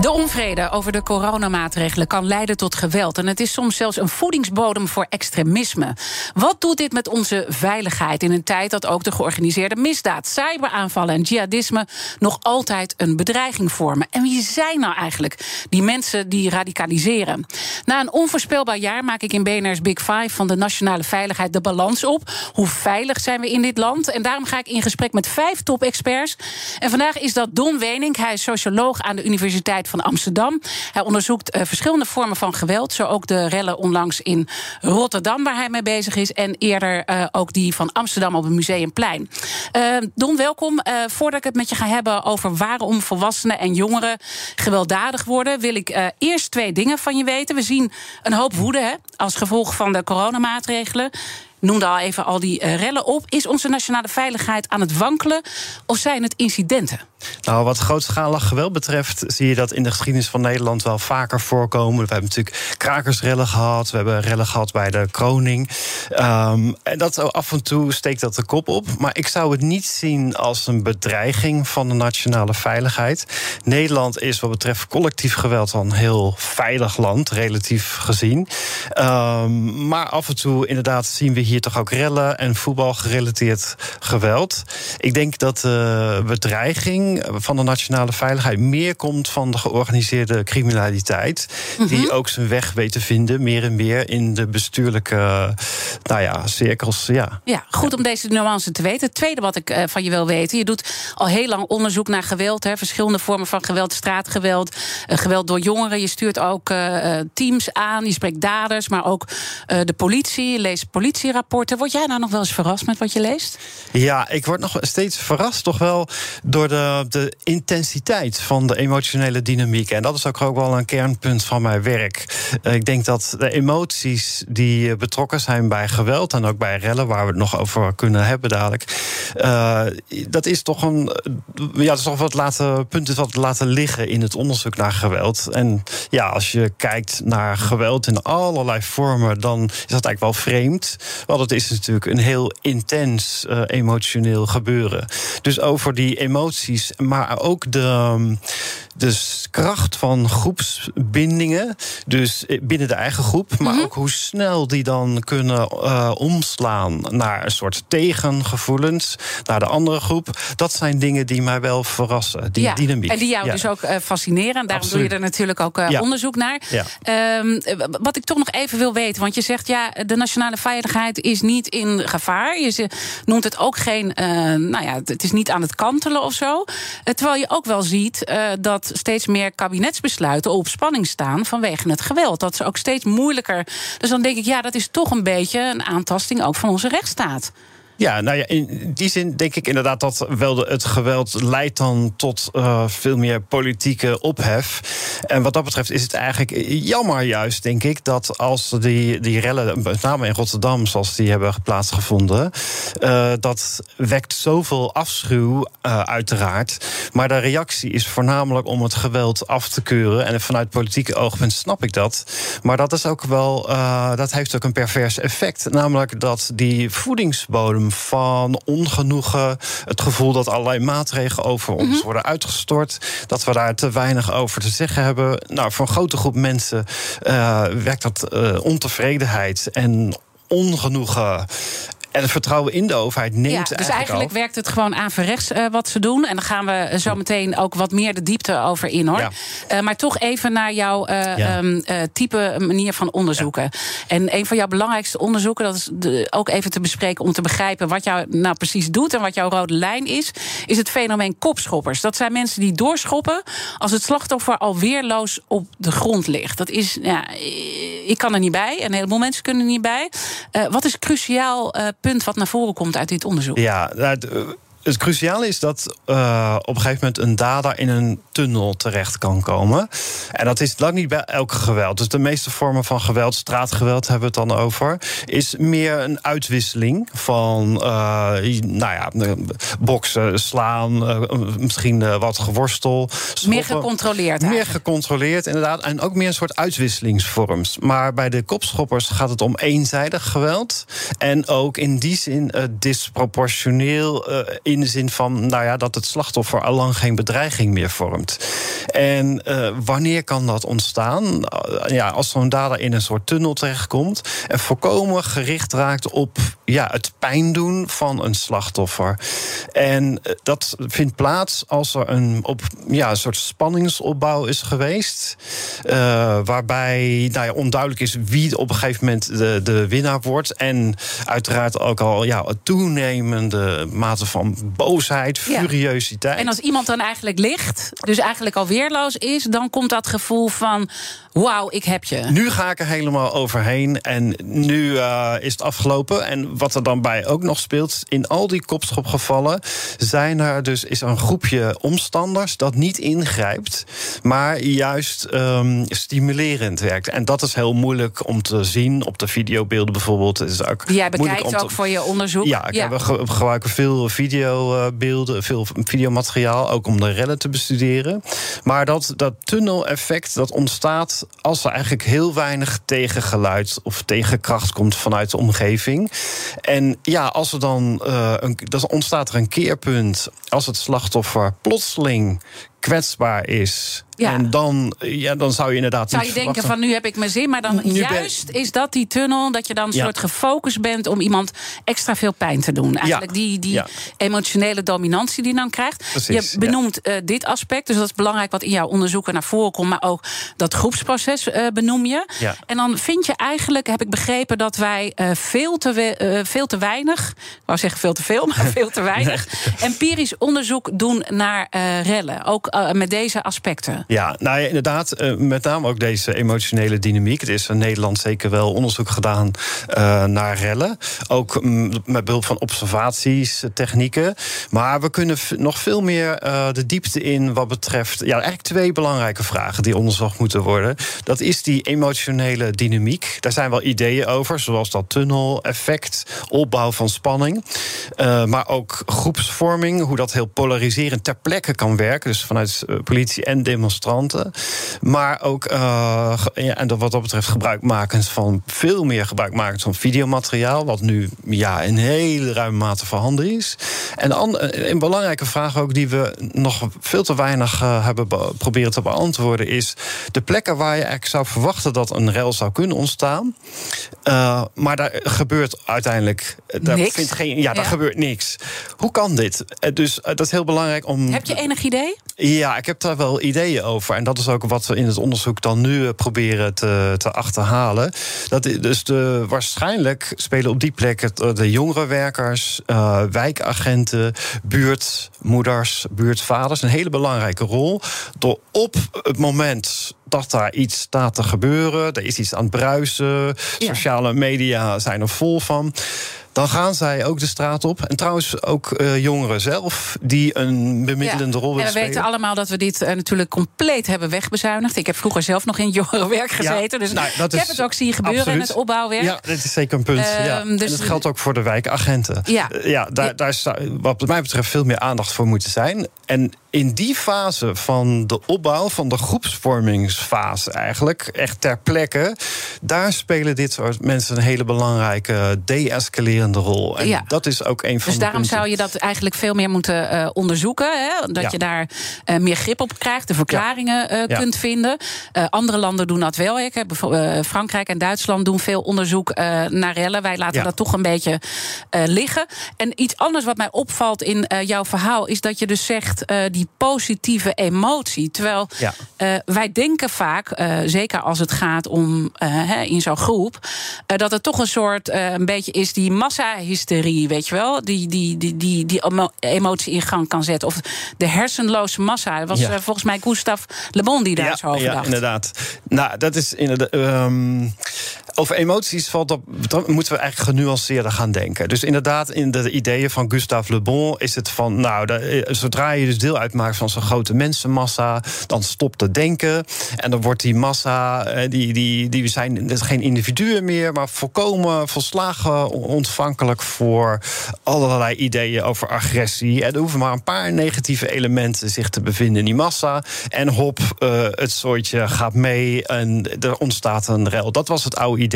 De onvrede over de coronamaatregelen kan leiden tot geweld. En het is soms zelfs een voedingsbodem voor extremisme. Wat doet dit met onze veiligheid in een tijd dat ook de georganiseerde misdaad, cyberaanvallen en jihadisme nog altijd een bedreiging vormen? En wie zijn nou eigenlijk die mensen die radicaliseren? Na een onvoorspelbaar jaar maak ik in BNR's Big Five van de nationale veiligheid de balans op. Hoe veilig zijn we in dit land? En daarom ga ik in gesprek met vijf top-experts. En vandaag is dat Don Wening. Hij is socioloog aan de Universiteit van Amsterdam. Hij onderzoekt uh, verschillende vormen van geweld. Zo ook de rellen onlangs in Rotterdam, waar hij mee bezig is. En eerder uh, ook die van Amsterdam op het Museumplein. Uh, Don, welkom. voordat ik het met je ga hebben over waarom volwassenen en jongeren gewelddadig worden, wil ik eerst twee dingen van je weten. We zien een hoop woede hè, als gevolg van de coronamaatregelen noemde al even al die rellen op. Is onze nationale veiligheid aan het wankelen of zijn het incidenten? Nou, wat grootschalig geweld betreft, zie je dat in de geschiedenis van Nederland wel vaker voorkomen. We hebben natuurlijk krakersrellen gehad, we hebben rellen gehad bij de kroning. Um, en dat af en toe steekt dat de kop op. Maar ik zou het niet zien als een bedreiging van de nationale veiligheid. Nederland is wat betreft collectief geweld al een heel veilig land, relatief gezien. Um, maar af en toe inderdaad zien we hier toch ook rellen en voetbalgerelateerd geweld. Ik denk dat de bedreiging van de nationale veiligheid meer komt van de georganiseerde criminaliteit. Die mhm. ook zijn weg weet te vinden, meer en meer in de bestuurlijke nou ja, cirkels. Ja, ja goed om deze nuance te weten. Het tweede wat ik uh, van je wil weten: je doet al heel lang onderzoek naar geweld, hè, verschillende vormen van geweld, straatgeweld, uh, geweld door jongeren. Je stuurt ook uh, teams aan, je spreekt daders, maar ook de politie. Leest politierapporten. Word jij nou nog wel eens verrast met wat je leest? Ja, ik word nog steeds verrast, toch wel door de de intensiteit van de emotionele dynamiek. En dat is ook, ook wel een kernpunt van mijn werk. Eh, ik denk dat de emoties die betrokken zijn bij geweld en ook bij rellen, waar we het nog over kunnen hebben dadelijk, uh, dat is toch een. Ja, dat is toch wat laten, punten wat laten liggen in het onderzoek naar geweld. En ja, als je kijkt naar geweld in allerlei vormen, dan is dat eigenlijk wel vreemd. Want het is natuurlijk een heel intens uh, emotioneel gebeuren. Dus over die emoties maar ook de, ehm, de kracht van groepsbindingen. Dus binnen de eigen groep, maar mhm. ook hoe snel die dan kunnen uh, omslaan naar een soort tegengevoelens, naar de andere groep. Dat zijn dingen die mij wel verrassen. Die ja, dynamiek. En die jou dus ook uh, fascineren. En daarom doe je er natuurlijk ook uh, ja. onderzoek naar. Um, wat ik toch nog even wil weten, want je zegt ja, de nationale veiligheid is niet in gevaar. Je noemt het ook geen, nou ja, het is niet aan het kantelen of zo. terwijl je ook wel ziet dat steeds meer kabinetsbesluiten op spanning staan vanwege het geweld. Dat is ook steeds moeilijker. Dus dan denk ik, ja, dat is toch een beetje een aantasting ook van onze rechtsstaat. Ja, nou ja, in die zin denk ik inderdaad dat wel het geweld leidt dan tot uh, veel meer politieke ophef. En wat dat betreft is het eigenlijk jammer juist, denk ik, dat als die, die rellen, met name in Rotterdam, zoals die hebben plaatsgevonden, uh, dat wekt zoveel afschuw, uh, uiteraard. Maar de reactie is voornamelijk om het geweld af te keuren. En vanuit politieke oogpunt snap ik dat. Maar dat is ook wel, dat heeft ook een pervers effect. Namelijk dat die voedingsbodem van ongenoegen. Het gevoel dat allerlei maatregelen over ons mhm. worden uitgestort. Dat we daar te weinig over te zeggen hebben. Nou, voor een grote groep mensen uh, werkt dat uh, ontevredenheid en ongenoegen. En het vertrouwen in de overheid neemt ja, Dus eigenlijk, werkt het gewoon averechts uh, wat ze doen. En dan gaan we zo meteen ook wat meer de diepte over in hoor. Ja. Uh, maar toch even naar jouw uh, ja. um, type manier van onderzoeken. En een van jouw belangrijkste onderzoeken, dat is de, ook even te bespreken om te begrijpen wat jou nou precies doet en wat jouw rode lijn is, is het fenomeen kopschoppers. Dat zijn mensen die doorschoppen als het slachtoffer al weerloos op de grond ligt. Dat is, ja, ik kan er niet bij en een heleboel mensen kunnen er niet bij. wat is cruciaal punt wat naar voren komt uit dit onderzoek? Ja, nou, het cruciale is dat uh, op een gegeven moment een dader in een tunnel terecht kan komen. En dat is lang niet bij elk geweld. Dus de meeste vormen van geweld, straatgeweld hebben we het dan over, is meer een uitwisseling van, uh, nou ja, boksen, slaan, uh, misschien wat geworstel. Schoppen. Meer gecontroleerd. Meer gecontroleerd, inderdaad. En ook meer een soort uitwisselingsvorms. Maar bij de kopschoppers gaat het om eenzijdig geweld. En ook in die zin disproportioneel in de zin van nou ja, dat het slachtoffer al lang geen bedreiging meer vormt. En uh, wanneer kan dat ontstaan? Uh, ja, als zo'n dader in een soort tunnel terechtkomt en voorkomen gericht raakt op ja, het pijn doen van een slachtoffer. En uh, dat vindt plaats als er een, op, ja, een soort spanningsopbouw is geweest. waarbij nou ja, onduidelijk is wie op een gegeven moment de, de winnaar wordt. En uiteraard ook al ja, toenemende mate van boosheid, furiositeit. En als iemand dan eigenlijk ligt, dus eigenlijk al weerloos is, dan komt dat gevoel van: wauw, ik heb je. Nu ga ik er helemaal overheen en nu uh, is het afgelopen. En wat er dan bij ook nog speelt, in al die kopschopgevallen zijn er dus is er een groepje omstanders dat niet ingrijpt, maar juist um, stimulerend werkt. En dat is heel moeilijk om te zien op de videobeelden bijvoorbeeld. Het is ook Jij bekijkt ook voor je onderzoek. Ja, ik ja. Heb, gebruiken veel videobeelden, veel videomateriaal, ook om de rellen te bestuderen. Maar dat, dat tunneleffect dat ontstaat als er eigenlijk heel weinig tegengeluid of tegenkracht komt vanuit de omgeving. En ja, als er dan uh, een, dan ontstaat er een keerpunt als het slachtoffer plotseling kwetsbaar is. Ja. En dan, ja, dan zou je inderdaad. Zou je denken van nu heb ik mijn zin, maar dan juist is dat die tunnel dat je dan een soort gefocust bent om iemand extra veel pijn te doen. Eigenlijk die, die emotionele dominantie die dan krijgt. Precies, je benoemt uh, dit aspect, dus dat is belangrijk wat in jouw onderzoeken naar voren komt, maar ook dat groepsproces uh, benoem je. En dan vind je eigenlijk, heb ik begrepen, dat wij uh, veel, te veel te weinig, ik wou zeggen veel te veel, maar veel te weinig, empirisch onderzoek doen naar rellen. Ook uh, met deze aspecten? Ja, nou ja, inderdaad, uh, met name ook deze emotionele dynamiek. Er is in Nederland zeker wel onderzoek gedaan uh, naar rellen. Ook mm, met behulp van observaties, technieken. Maar we kunnen nog veel meer de diepte in wat betreft... Ja, eigenlijk twee belangrijke vragen die onderzocht moeten worden. Dat is die emotionele dynamiek. Daar zijn wel ideeën over, zoals dat tunneleffect, opbouw van spanning. maar ook groepsvorming, hoe dat heel polariserend ter plekke kan werken. Dus vanuit eh, politie en demonstranten. Maar ook, uh, ja, en wat dat betreft, gebruikmakend van veel meer gebruikmakend van videomateriaal. Wat nu ja, in hele ruime mate voorhanden is. En een belangrijke vraag ook die we nog veel te weinig uh, hebben proberen te beantwoorden is de plekken waar je eigenlijk zou verwachten dat een rel zou kunnen ontstaan. Uh, maar daar gebeurt uiteindelijk. Daar niks. Vindt geen, ja, daar ja. gebeurt niks. Hoe kan dit? Dus dat is heel belangrijk om. Heb je enig idee? Ja, ik heb daar wel ideeën over. En dat is ook wat we in het onderzoek dan nu eh, proberen te, te achterhalen. Dat, dus de, waarschijnlijk spelen op die plekken de jongerenwerkers, uh, wijkagenten, buurtmoeders, buurtvaders een hele belangrijke rol. Door op het moment dat daar iets staat te gebeuren, er is iets aan het bruisen, sociale media zijn er vol van dan gaan zij ook de straat op. En trouwens ook uh, jongeren zelf, die een bemiddelende rol willen spelen. we weten allemaal dat we dit uh, natuurlijk compleet hebben wegbezuinigd. Ik heb vroeger zelf nog in jongerenwerk gezeten. Ja, dus nou, ik heb het ook zien gebeuren absoluut. in het opbouwwerk. Ja, dat is zeker een punt. Uh, ja. Dus en dat geldt ook voor de wijkagenten. Ja, uh, ja daar, daar zou wat mij betreft veel meer aandacht voor moeten zijn. En in die fase van de opbouw, van de groepsvormingsfase eigenlijk, echt ter plekke, daar spelen dit soort mensen een hele belangrijke de-escalerende rol. En ja. dat is ook een van dus de. Dus daarom zou je dat eigenlijk veel meer moeten uh, onderzoeken. Hè? Dat ja. je daar uh, meer grip op krijgt, de verklaringen uh, kunt vinden. andere landen doen dat wel. Ik heb Frankrijk en Duitsland doen veel onderzoek naar rellen. Wij laten dat toch een beetje liggen. En iets anders wat mij opvalt in jouw verhaal is dat je dus zegt die positieve emotie. Terwijl ja. uh, wij denken vaak, uh, zeker als het gaat om uh, in zo'n groep, dat het toch een soort een beetje is die massahysterie, weet je wel? Die, die, die, die, die emotie in gang kan zetten. Of de hersenloze massa. Dat was ja. volgens mij Gustav Le Bon die daar ja, zo over ja, dacht. inderdaad. Nou, dat is inderdaad. Um, over emoties valt op, moeten we eigenlijk genuanceerder gaan denken. Dus inderdaad, in de ideeën van Gustave Le Bon is het van, nou, de, zodra je dus deel uitmaakt van zo'n grote mensenmassa, dan stopt het denken. En dan wordt die massa, die, die, die zijn geen individuen meer, maar volkomen volslagen ontvankelijk voor allerlei ideeën over agressie. En er hoeven maar een paar negatieve elementen zich te bevinden in die massa. En hop, uh, het soortje gaat mee en er ontstaat een rel. Dat was het oude idee.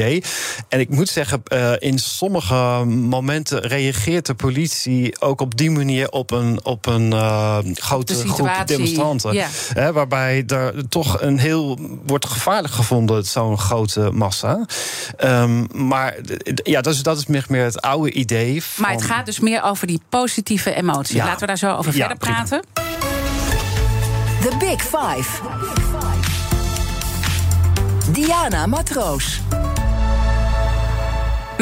En ik moet zeggen, uh, in sommige momenten reageert de politie ook op die manier op een, op een uh, grote groep demonstranten. Ja. Hè, waarbij er toch een heel wordt gevaarlijk gevonden, zo'n grote massa. Um, maar ja, dat is, dat is meer, meer het oude idee. Van... Maar het gaat dus meer over die positieve emoties. Ja. Laten we daar zo over ja, verder praten. The Big Five. Diana Matroos.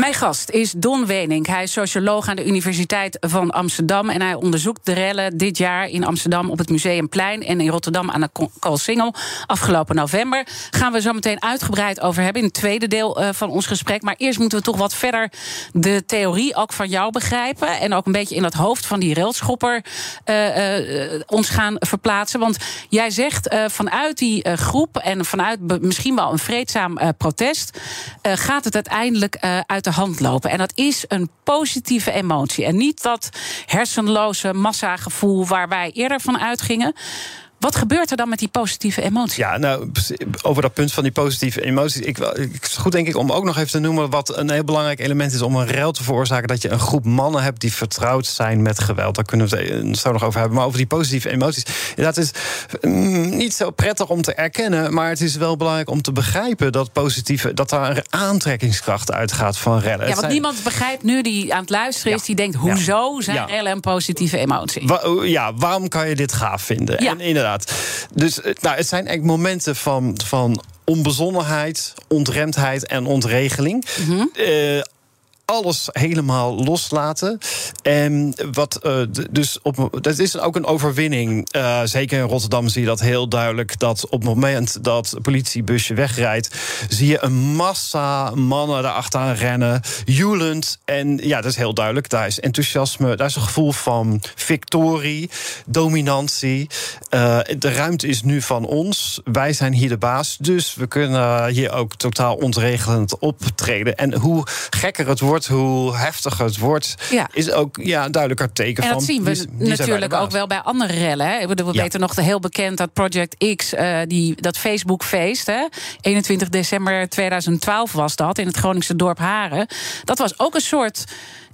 Mijn gast is Don Wenink. Hij is socioloog aan de Universiteit van Amsterdam. En hij onderzoekt de rellen dit jaar in Amsterdam op het Museumplein. En in Rotterdam aan de Koolsingel. Afgelopen november. Gaan we zo meteen uitgebreid over hebben in het tweede deel uh, van ons gesprek. Maar eerst moeten we toch wat verder de theorie ook van jou begrijpen. En ook een beetje in het hoofd van die railschopper uh, uh, ons gaan verplaatsen. Want jij zegt vanuit die groep en vanuit misschien wel een vreedzaam protest. gaat het uiteindelijk uit de hand lopen. En dat is een positieve emotie. En niet dat hersenloze massagevoel waar wij eerder van uitgingen. Wat gebeurt er dan met die positieve emoties? Ja, nou, over dat punt van die positieve emoties. Ik, ik, goed denk ik om ook nog even te noemen wat een heel belangrijk element is om een rel te veroorzaken. Dat je een groep mannen hebt die vertrouwd zijn met geweld. Daar kunnen we het zo nog over hebben. Maar over die positieve emoties. Dat is mm, niet zo prettig om te erkennen. Maar het is wel belangrijk om te begrijpen dat positieve, dat daar een aantrekkingskracht uitgaat van rellen. Ja, want niemand begrijpt nu die aan het luisteren is, die denkt: hoezo zijn rellen een positieve emotie? ja, waarom kan je dit gaaf vinden? En inderdaad. Dus eh, nou, het zijn echt momenten van, van onbezonnenheid, ontremdheid en ontregeling. Mm alles helemaal loslaten. En wat uh, dus op, dat is ook een overwinning. Uh, zeker in Rotterdam zie je dat heel duidelijk. Dat op het moment dat het politiebusje wegrijdt, zie je een massa mannen daarachteraan rennen, joelend. En ja, dat is heel duidelijk. Daar is enthousiasme, daar is een gevoel van victorie, dominantie. Uh, de ruimte is nu van ons. Wij zijn hier de baas. Dus we kunnen hier ook totaal ontregelend optreden. En hoe gekker het wordt hoe heftiger het wordt, is ook ja, een duidelijker teken en van. dat zien we natuurlijk ook wel bij andere rellen. Hè. We weten nog heel bekend dat Project X, uh, die, dat Facebook-feest, 21 december 2012 was dat, in het Groningse dorp Haren. Dat was ook een soort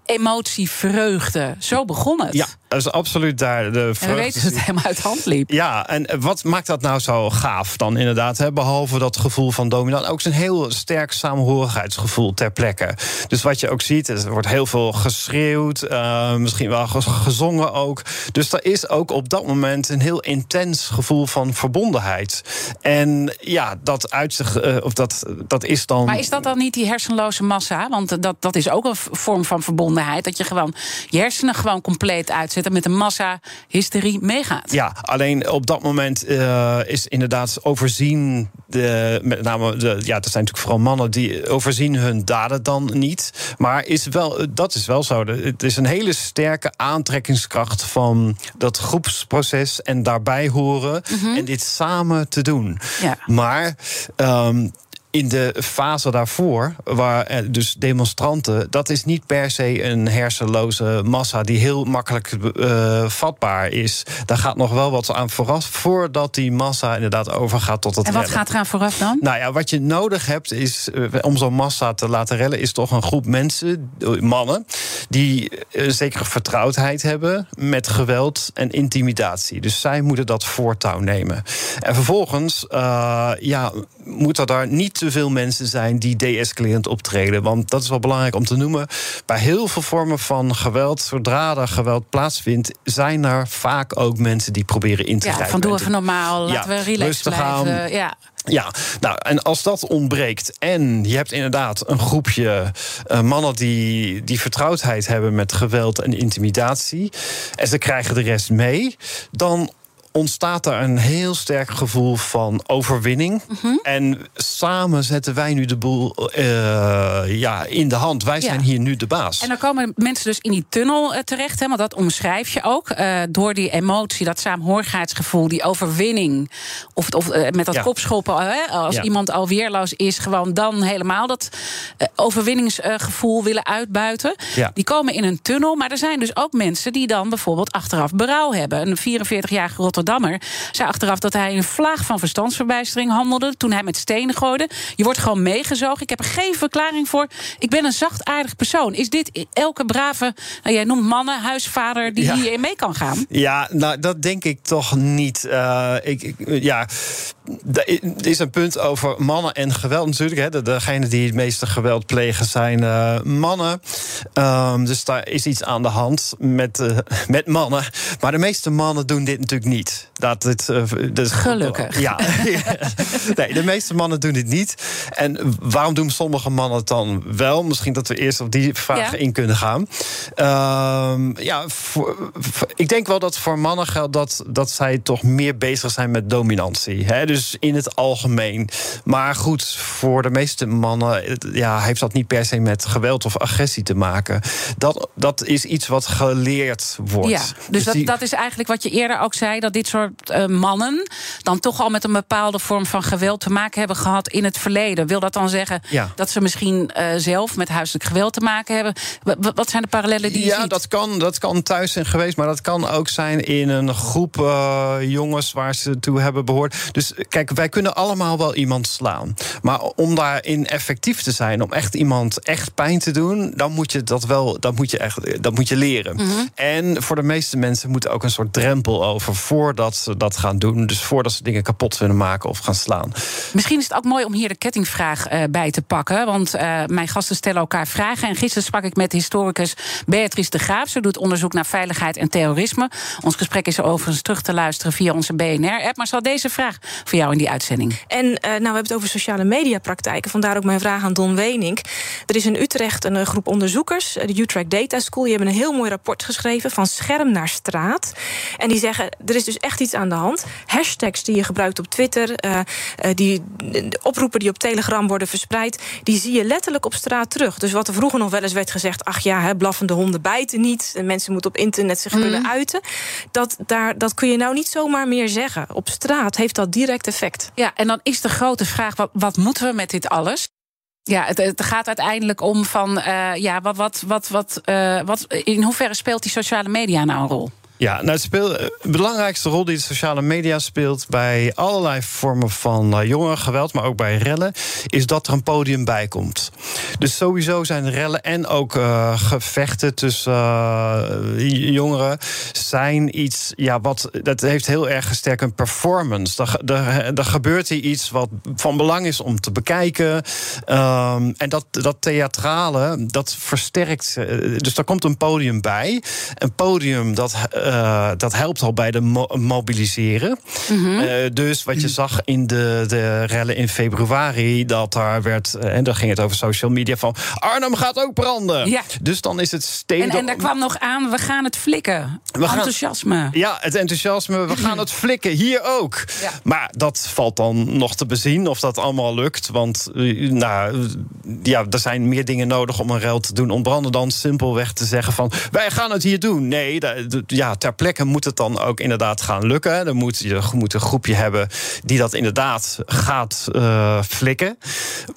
emotie, vreugde. Zo begon het. Ja, dat is absoluut daar. De vreugde. En we weten dat het helemaal uit hand liep. Ja, en wat maakt dat nou zo gaaf dan inderdaad? Hè? Behalve dat gevoel van dominant. Ook zo'n heel sterk samenhorigheidsgevoel ter plekke. Dus wat je ook ziet, er wordt heel veel geschreeuwd. Uh, misschien wel gezongen ook. Dus er is ook op dat moment een heel intens gevoel van verbondenheid. En ja, dat uit zich, uh, of dat, dat is dan. Maar is dat dan niet die hersenloze massa? Want dat, dat is ook een vorm van verbondenheid. Dat je gewoon je hersenen gewoon compleet uit zetten met een massa hysterie meegaat. Ja, alleen op dat moment uh, is inderdaad overzien. De, met name, de, ja, dat zijn natuurlijk vooral mannen die overzien hun daden dan niet. Maar is wel, dat is wel zo. Het is een hele sterke aantrekkingskracht van dat groepsproces en daarbij horen mm -hmm. en dit samen te doen. Ja. Maar um, in de fase daarvoor, waar dus demonstranten, dat is niet per se een hersenloze massa die heel makkelijk uh, vatbaar is. Daar gaat nog wel wat aan vooraf voordat die massa inderdaad overgaat tot het. En wat gaat eraan vooraf dan? Nou ja, wat je nodig hebt is uh, om zo'n massa te laten rellen, is toch een groep mensen, mannen, die uh, zekere vertrouwdheid hebben met geweld en intimidatie. Dus zij moeten dat voortouw nemen. En vervolgens, ja, moet er daar niet te veel mensen zijn die deescalerend optreden. Want dat is wel belangrijk om te noemen. Bij heel veel vormen van geweld, zodra er geweld plaatsvindt, zijn er vaak ook mensen die proberen in te ja, grijpen. Van doe even normaal, laten we relaxed blijven. Ja. Ja, nou, en als dat ontbreekt en je hebt inderdaad een groepje uh, mannen die, die vertrouwdheid hebben met geweld en intimidatie, en ze krijgen de rest mee, dan ontstaat er een heel sterk gevoel van overwinning. Mhm. En samen zetten wij nu de boel eh, ja, in de hand. Wij zijn hier nu de baas. En dan komen mensen dus in die tunnel eh, terecht, hè, want dat omschrijf je ook. eh, door die emotie, dat saamhorigheidsgevoel, die overwinning. Of, of met dat Ja. kopschoppen, hè, als Ja. iemand al weerloos is, gewoon dan helemaal dat overwinningsgevoel willen uitbuiten. Die komen in een tunnel, maar er zijn dus ook mensen die dan bijvoorbeeld achteraf berouw hebben. Een 44-jarige Rotterdammer zei achteraf dat hij in een vlaag van verstandsverbijstering handelde toen hij met stenen gooide. Je wordt gewoon meegezogen. Ik heb er geen verklaring voor. Ik ben een zachtaardig persoon. Is dit elke brave, nou, jij noemt mannen, huisvader, die Ja. hierin mee kan gaan? Ja, nou, dat denk ik toch niet. Eh, ik, ik- ja, er is een punt over mannen en geweld natuurlijk. Hè. De- Degene die het meeste geweld plegen zijn eh, mannen. Ehm, dus daar is iets aan de hand met, eh, met mannen. Maar de meeste mannen doen dit natuurlijk niet. Dat het, dus, Gelukkig. Ja. nee, de meeste mannen doen dit niet. En waarom doen sommige mannen het dan wel? Misschien dat we eerst op die vraag Ja. in kunnen gaan. Ehm, ja, voor- voor- ik denk wel dat voor mannen geldt dat, dat zij toch meer bezig zijn met dominantie. Hè? Dus in het algemeen. Maar goed, voor de meeste mannen ja, heeft dat niet per se met geweld of agressie te maken. Dat, dat is iets wat geleerd wordt. Ja, dus dat, die- dat is eigenlijk wat je eerder ook zei: dat dit soort eh, mannen dan toch al met een bepaalde vorm van geweld te maken hebben gehad in het verleden. Wil dat dan zeggen Ja. dat ze misschien eh, zelf met huiselijk geweld te maken hebben? W- wat zijn de parallellen die je ja, ziet? dat kan, dat kan thuis zijn geweest, maar dat kan ook zijn in een groep eh, jongens waar ze toe hebben behoord. Dus kijk, wij kunnen allemaal wel iemand slaan. Maar om daarin effectief te zijn, om echt iemand echt pijn te doen, dan moet je dat wel, dat moet je echt, dat moet je leren. Mhm. En voor de meeste mensen moet er ook een soort drempel over voordat ze dat gaan doen. Dus voordat ze dingen kapot willen maken of gaan slaan. Misschien is het ook mooi om hier de kettingvraag eh, bij te pakken. Want eh, mijn gasten stellen elkaar vragen. En gisteren sprak ik met historicus Beatrice de Graaf. Ze doet onderzoek naar veiligheid en terrorisme. Ons gesprek is overigens terug te luisteren via onze BNR-app. Maar zal deze vraag voor jou in die uitzending? En eh, nou, we hebben het over sociale mediapraktijken. Vandaar ook mijn vraag aan Don Wenink. Er is in Utrecht een eh, groep onderzoekers, eh, de Utrecht Data School. Die hebben een heel mooi rapport geschreven van scherm naar straat. En die zeggen, er is dus echt iets aan de hand. Hashtags die je gebruikt op Twitter, die de oproepen die op Telegram worden verspreid, die zie je letterlijk op straat terug. Dus wat er vroeger nog wel eens werd gezegd, ach ja, hè, blaffende honden bijten niet. En mensen moeten op internet zich kunnen uiten. Dat, daar, dat kun je nou niet zomaar meer zeggen. Op straat heeft dat direct effect. Ja, en dan is de grote vraag: wat, wat moeten we met dit alles? Ja, het, het gaat uiteindelijk om van, eh, ja, wat, wat, wat, wat, eh, wat, in hoeverre speelt die sociale media nou een rol? Ja, nou, het speelt, de belangrijkste rol die de sociale media speelt bij allerlei vormen van uh, jongerengeweld, maar ook bij rellen, is dat er een podium bij komt. Dus sowieso zijn rellen en ook uh, gevechten tussen jongeren zijn iets, ja, wat dat heeft heel erg sterk een performance. Er, gebeurt hier iets wat van belang is om te bekijken. Um, en dat, dat theatrale, dat versterkt. Dus daar komt een podium bij. Een podium dat. Uh, dat helpt al bij de mo mobiliseren. Mm -hmm. uh, dus wat je zag in de, de rellen in februari, dat daar werd, en dan ging het over social media van Arnhem gaat ook branden. Ja. Dus dan is het steden. En, en daar kwam nog aan, we gaan het flikken. We gaan, enthousiasme. Ja, het enthousiasme, we gaan het flikken, hier ook. Ja. Maar dat valt dan nog te bezien of dat allemaal lukt. Want nou, ja, er zijn meer dingen nodig om een rel te doen ontbranden dan simpelweg te zeggen van wij gaan het hier doen. Nee, ja, ter plekke moet het dan ook inderdaad gaan lukken. Dan moet je moet een groepje hebben die dat inderdaad gaat uh, flikken.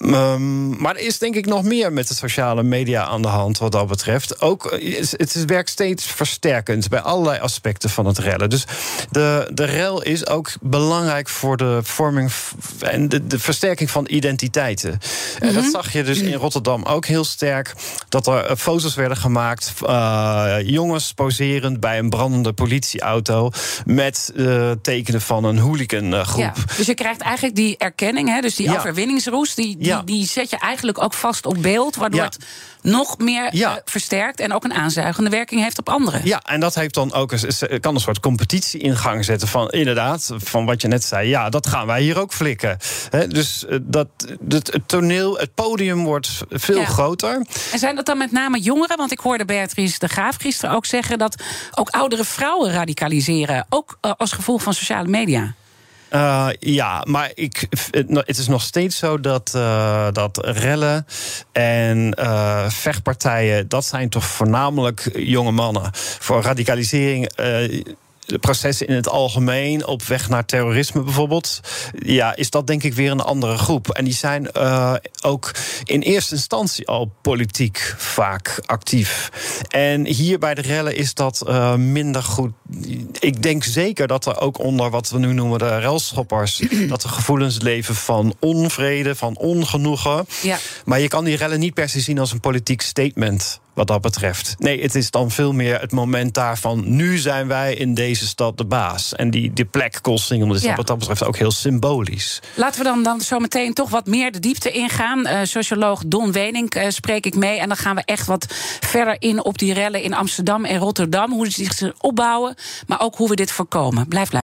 Um, maar er is denk ik nog meer met de sociale media aan de hand wat dat betreft. Ook het werkt steeds versterkend bij allerlei aspecten van het rellen. Dus de, de rel is ook belangrijk voor de vorming en de, de versterking van identiteiten. En dat zag je dus in Rotterdam ook heel sterk. Dat er foto's werden gemaakt, uh, jongens poserend bij een brandende politieauto met uh, tekenen van een hooligangroep. Ja, dus je krijgt eigenlijk die erkenning, hè, dus die Ja. overwinningsroes, die, die, Ja. die zet je eigenlijk ook vast op beeld, waardoor het nog meer Ja. uh, versterkt en ook een aanzuigende werking heeft op anderen. Ja, en dat heeft dan ook een, kan een soort competitie in gang zetten van inderdaad, van wat je net zei. Ja, dat gaan wij hier ook flikken. He, dus uh, dat, het, het toneel, het podium wordt veel Ja. groter. En zijn dat dan met name jongeren? Want ik hoorde Beatrice de Graaf gisteren ook zeggen dat ook oudere vrouwen radicaliseren. Ook eh, als gevolg van sociale media. Uh, ja, maar ik, het is nog steeds zo dat, uh, dat rellen en uh, vechtpartijen, dat zijn toch voornamelijk jonge mannen. Voor radicalisering de processen in het algemeen, op weg naar terrorisme bijvoorbeeld, ja, is dat denk ik weer een andere groep. En die zijn uh, ook in eerste instantie al politiek vaak actief. En hier bij de rellen is dat uh, minder goed. Ik denk zeker dat er ook onder wat we nu noemen de relschoppers, dat er gevoelens leven van onvrede, van ongenoegen. Ja. Maar je kan die rellen niet per se zien als een politiek statement wat dat betreft. Nee, het is dan veel meer het moment daarvan. Nu zijn wij in deze stad de baas. En die, die plek Koolsingel is ja. wat dat betreft ook heel symbolisch. Laten we dan, dan zo meteen toch wat meer de diepte ingaan. Uh, socioloog Don Wenink uh, spreek ik mee. En dan gaan we echt wat verder in op die rellen in Amsterdam en Rotterdam. Hoe ze zich opbouwen, maar ook hoe we dit voorkomen. Blijf blijven.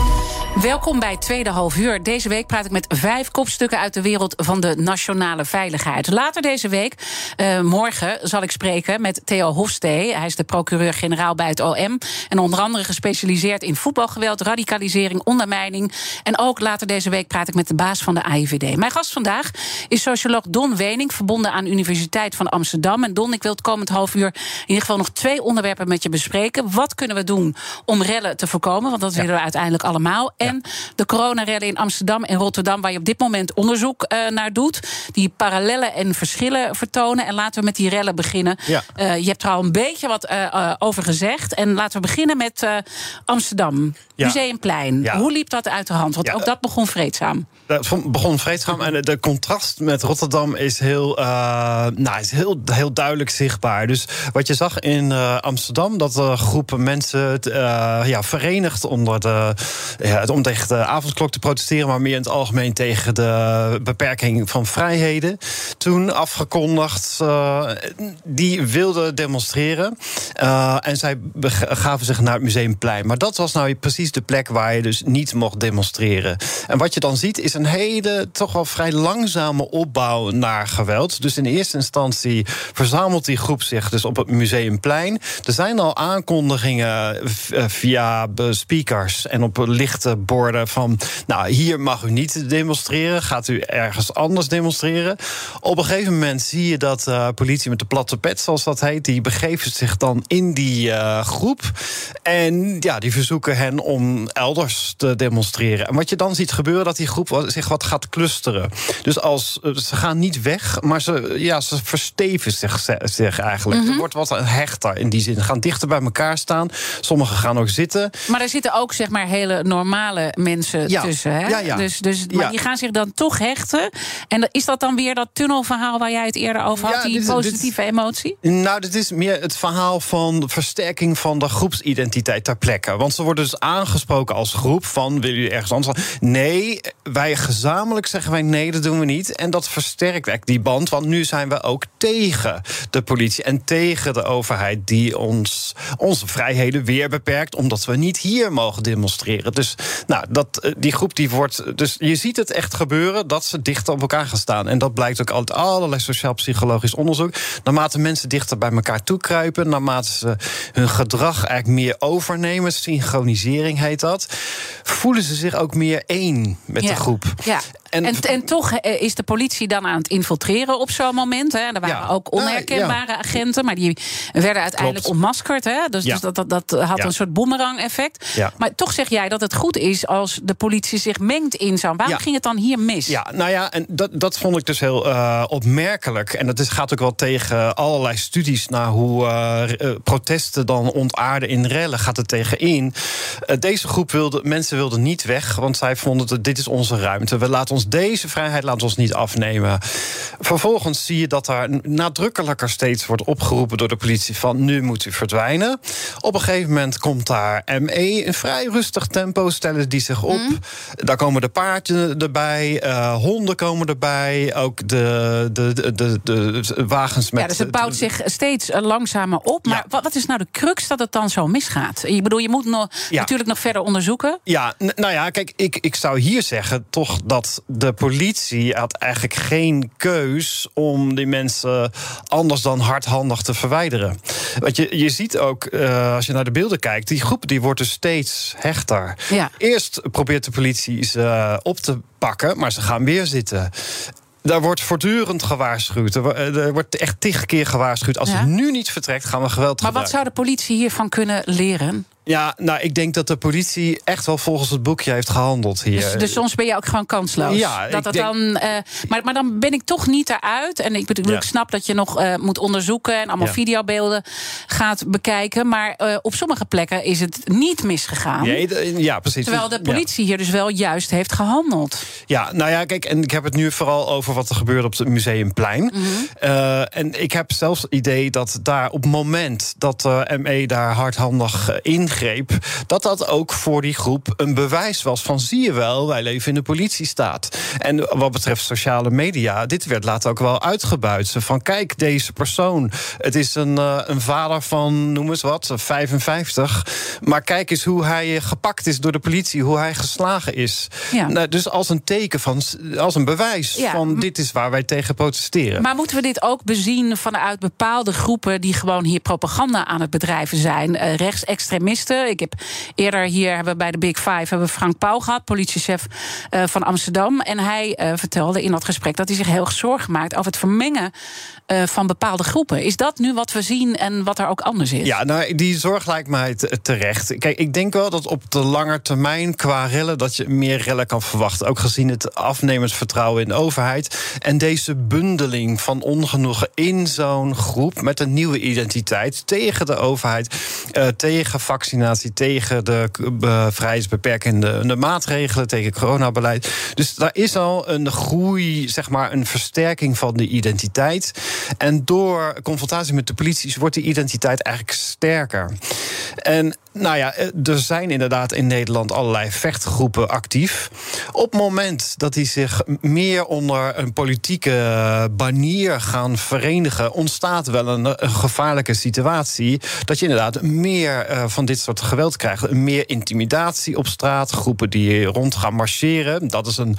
Welkom bij Tweede Half Uur. Deze week praat ik met vijf kopstukken uit de wereld van de nationale veiligheid. Later deze week, uh, morgen, zal ik spreken met Theo Hofstee. Hij is de procureur-generaal bij het OM. En onder andere gespecialiseerd in voetbalgeweld, radicalisering, ondermijning. En ook later deze week praat ik met de baas van de AIVD. Mijn gast vandaag is socioloog Don Wening, verbonden aan de Universiteit van Amsterdam. En Don, ik wil het komend half uur in ieder geval nog twee onderwerpen met je bespreken. Wat kunnen we doen om rellen te voorkomen? Want dat willen we uiteindelijk allemaal. En de coronarellen in Amsterdam en Rotterdam, waar je op dit moment onderzoek uh, naar doet. Die parallellen en verschillen vertonen. En laten we met die rellen beginnen. Ja. Uh, je hebt er al een beetje wat uh, over gezegd. En laten we beginnen met Amsterdam. Museumplein. Hoe liep dat uit de hand? Want ook dat begon vreedzaam. Dat begon vreedzaam. En de contrast met Rotterdam is heel, nou, is heel, heel duidelijk zichtbaar. Dus wat je zag in Amsterdam, dat groepen mensen ja, verenigd onder de, ja, om tegen de avondklok te protesteren, maar meer in het algemeen tegen de beperking van vrijheden. Toen afgekondigd, uh, die wilden demonstreren. Uh, en zij gaven zich naar het Museumplein. Maar dat was nou precies de plek waar je dus niet mocht demonstreren. En wat je dan ziet, is een hele, toch wel vrij langzame opbouw naar geweld. Dus in eerste instantie verzamelt die groep zich dus op het Museumplein. Er zijn al aankondigingen eh, via speakers en op lichte borden van... nou, hier mag u niet demonstreren, gaat u ergens anders demonstreren. Op een gegeven moment zie je dat uh, politie met de platte pet, zoals dat heet... die begeven zich dan in die uh, groep. En ja, die verzoeken hen om elders te demonstreren. En wat je dan ziet gebeuren, dat die groep zich wat gaat clusteren. Dus als, eh, ze gaan niet weg, maar ze, ja, ze versteven zich, zich eigenlijk. Mm -hmm. Er wordt wat hechter in die zin. Ze gaan dichter bij elkaar staan. Sommigen gaan ook zitten. Maar er zitten ook zeg maar hele normale mensen tussen. Hè? Ja, ja. Dus, dus, maar die gaan zich dan toch hechten. En is dat dan weer dat tunnelverhaal waar jij het eerder over had? die positieve emotie? Nou, dit is meer het verhaal van versterking van de groepsidentiteit ter plekke. Want ze worden dus aangesproken als groep van... willen jullie ergens anders? Nee, wij gezamenlijk zeggen wij nee, dat doen we niet. En dat versterkt eigenlijk die band. Want nu zijn we ook tegen de politie en tegen de overheid... die ons, onze vrijheden weer beperkt... omdat we niet hier mogen demonstreren. Dus nou, dat, eh, die groep die wordt. Dus je ziet het echt gebeuren dat ze dichter op elkaar gaan staan. En dat blijkt ook uit allerlei sociaal-psychologisch onderzoek. Naarmate mensen dichter bij elkaar toe kruipen, naarmate ze hun gedrag eigenlijk meer overnemen, synchronisering heet dat, voelen ze zich ook meer één met de groep. Ja. En, en, en, toch eh, is de politie dan aan het infiltreren op zo'n moment. Hè. Er waren ook onherkenbare agenten, maar die werden uiteindelijk ontmaskerd. Hè. Dus, dus dat, dat, dat, had een soort boemerang-effect. Maar toch zeg jij dat het goed is als de politie zich mengt in zo'n. Waarom ging het dan hier mis? Ja, nou ja, en dat, dat vond ik dus heel uh, opmerkelijk. En dat is, gaat ook wel tegen allerlei studies naar hoe uh, protesten dan ontaarden in rellen. Gaat het tegen in. Deze groep wilde, mensen wilden niet weg, want zij vonden dat dit is onze ruimte. We laten ons deze vrijheid laat ons niet afnemen. Vervolgens zie je dat daar nadrukkelijker steeds wordt opgeroepen door de politie van nu moet u verdwijnen. Op een gegeven moment komt daar ME in vrij rustig tempo stellen die zich op. Mm. Daar komen de paardjes erbij, uh, honden komen erbij, ook de, de, de, de, de wagens met. Ja, dus het bouwt zich steeds eh, langzamer op. Maar ja. wat is nou de crux dat het dan zo misgaat? Ik bedoel, je moet nog, ja. natuurlijk nog verder onderzoeken. Ja, nou ja, kijk, ik, ik zou hier zeggen toch dat de politie had eigenlijk geen keus om die mensen anders dan hardhandig te verwijderen. Want je, je ziet ook, uh, als je naar de beelden kijkt, die groep die wordt dus steeds hechter. Ja. Eerst probeert de politie ze op te pakken, maar ze gaan weer zitten. Daar wordt voortdurend gewaarschuwd. Er wordt echt tig keer gewaarschuwd. Als ja. het nu niet vertrekt, gaan we geweld Maar wat zou de politie hiervan kunnen leren? Ja, nou, ik denk dat de politie echt wel volgens het boekje heeft gehandeld hier. Dus, dus soms ben je ook gewoon kansloos. Ja, dat dat dan, uh, maar, maar dan ben ik toch niet eruit. En ik, bedoel, ja. ik snap dat je nog uh, moet onderzoeken en allemaal ja. videobeelden gaat bekijken. Maar uh, op sommige plekken is het niet misgegaan. Ja, ja precies. Terwijl de politie hier dus wel juist heeft gehandeld. Ja, nou ja, kijk, en ik heb het nu vooral over wat er gebeurde op het Museumplein. Mm -hmm. en ik heb zelfs het idee dat daar op het moment dat de ME daar hardhandig in ingreep, dat dat ook voor die groep een bewijs was van zie je wel, wij leven in de politiestaat. En wat betreft sociale media, dit werd later ook wel uitgebuit. Van kijk, deze persoon, het is een, uh, een vader van, noem eens wat, 55. Maar kijk eens hoe hij gepakt is door de politie, hoe hij geslagen is. Ja. Nou, dus als een teken van, als een bewijs Ja. van dit is waar wij tegen protesteren. Maar moeten we dit ook bezien vanuit bepaalde groepen die gewoon hier propaganda aan het bedrijven zijn? Uh, rechtsextremisten. Ik heb eerder hier hebben bij de Big Five hebben Frank Pauw gehad, politiechef uh, van Amsterdam. En hij uh, vertelde in dat gesprek dat hij zich heel erg zorgen maakt over het vermengen uh, van bepaalde groepen. Is dat nu wat we zien en wat er ook anders is? Ja, nou, die zorg lijkt mij terecht. Kijk, ik denk wel dat op de lange termijn qua rellen dat je meer rellen kan verwachten. Ook gezien het afnemend vertrouwen in de overheid. En deze bundeling van ongenoegen in zo'n groep met een nieuwe identiteit tegen de overheid, tegen vaccinatie, tegen de uh, vrijheidsbeperkende de maatregelen, tegen coronabeleid. Dus daar is al een groei, zeg maar, een versterking van de identiteit. En door confrontatie met de politie wordt die identiteit eigenlijk sterker. En nou ja, er zijn inderdaad in Nederland allerlei vechtgroepen actief. Op het moment dat die zich meer onder een politieke banier gaan verenigen, ontstaat wel een, een gevaarlijke situatie. Dat je inderdaad meer uh, van dit soort geweld krijgt. Meer intimidatie op straat, groepen die rond gaan marcheren. Dat is een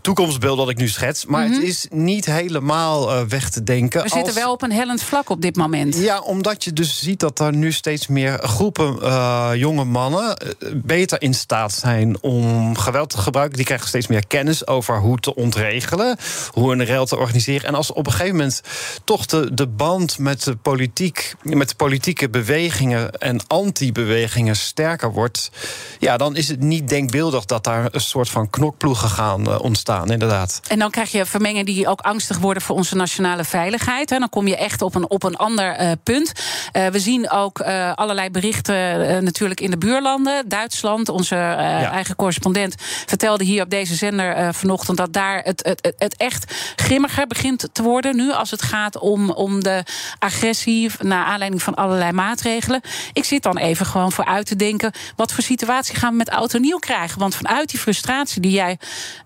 toekomstbeeld dat ik nu schets. Maar mm -hmm. het is niet helemaal uh, weg te denken. We zitten wel op een hellend vlak op dit moment. Ja, omdat je dus ziet dat er nu steeds meer groepen. Uh, jonge mannen beter in staat zijn om geweld te gebruiken. Die krijgen steeds meer kennis over hoe te ontregelen, hoe een rel te organiseren. En als op een gegeven moment toch de, de band met de politiek, met de politieke bewegingen en anti-bewegingen sterker wordt, ja, dan is het niet denkbeeldig dat daar een soort van knokploegen gaan uh, ontstaan, inderdaad. En dan krijg je vermengen die ook angstig worden voor onze nationale veiligheid. En dan kom je echt op een, op een ander punt. We zien ook allerlei berichten natuurlijk in de buurlanden. Duitsland, onze ja. eigen correspondent, vertelde hier op deze zender uh, vanochtend dat daar het, het, het echt grimmiger begint te worden nu als het gaat om, om de agressie naar aanleiding van allerlei maatregelen. Ik zit dan even gewoon vooruit te denken: wat voor situatie gaan we met oud en nieuw krijgen? Want vanuit die frustratie die jij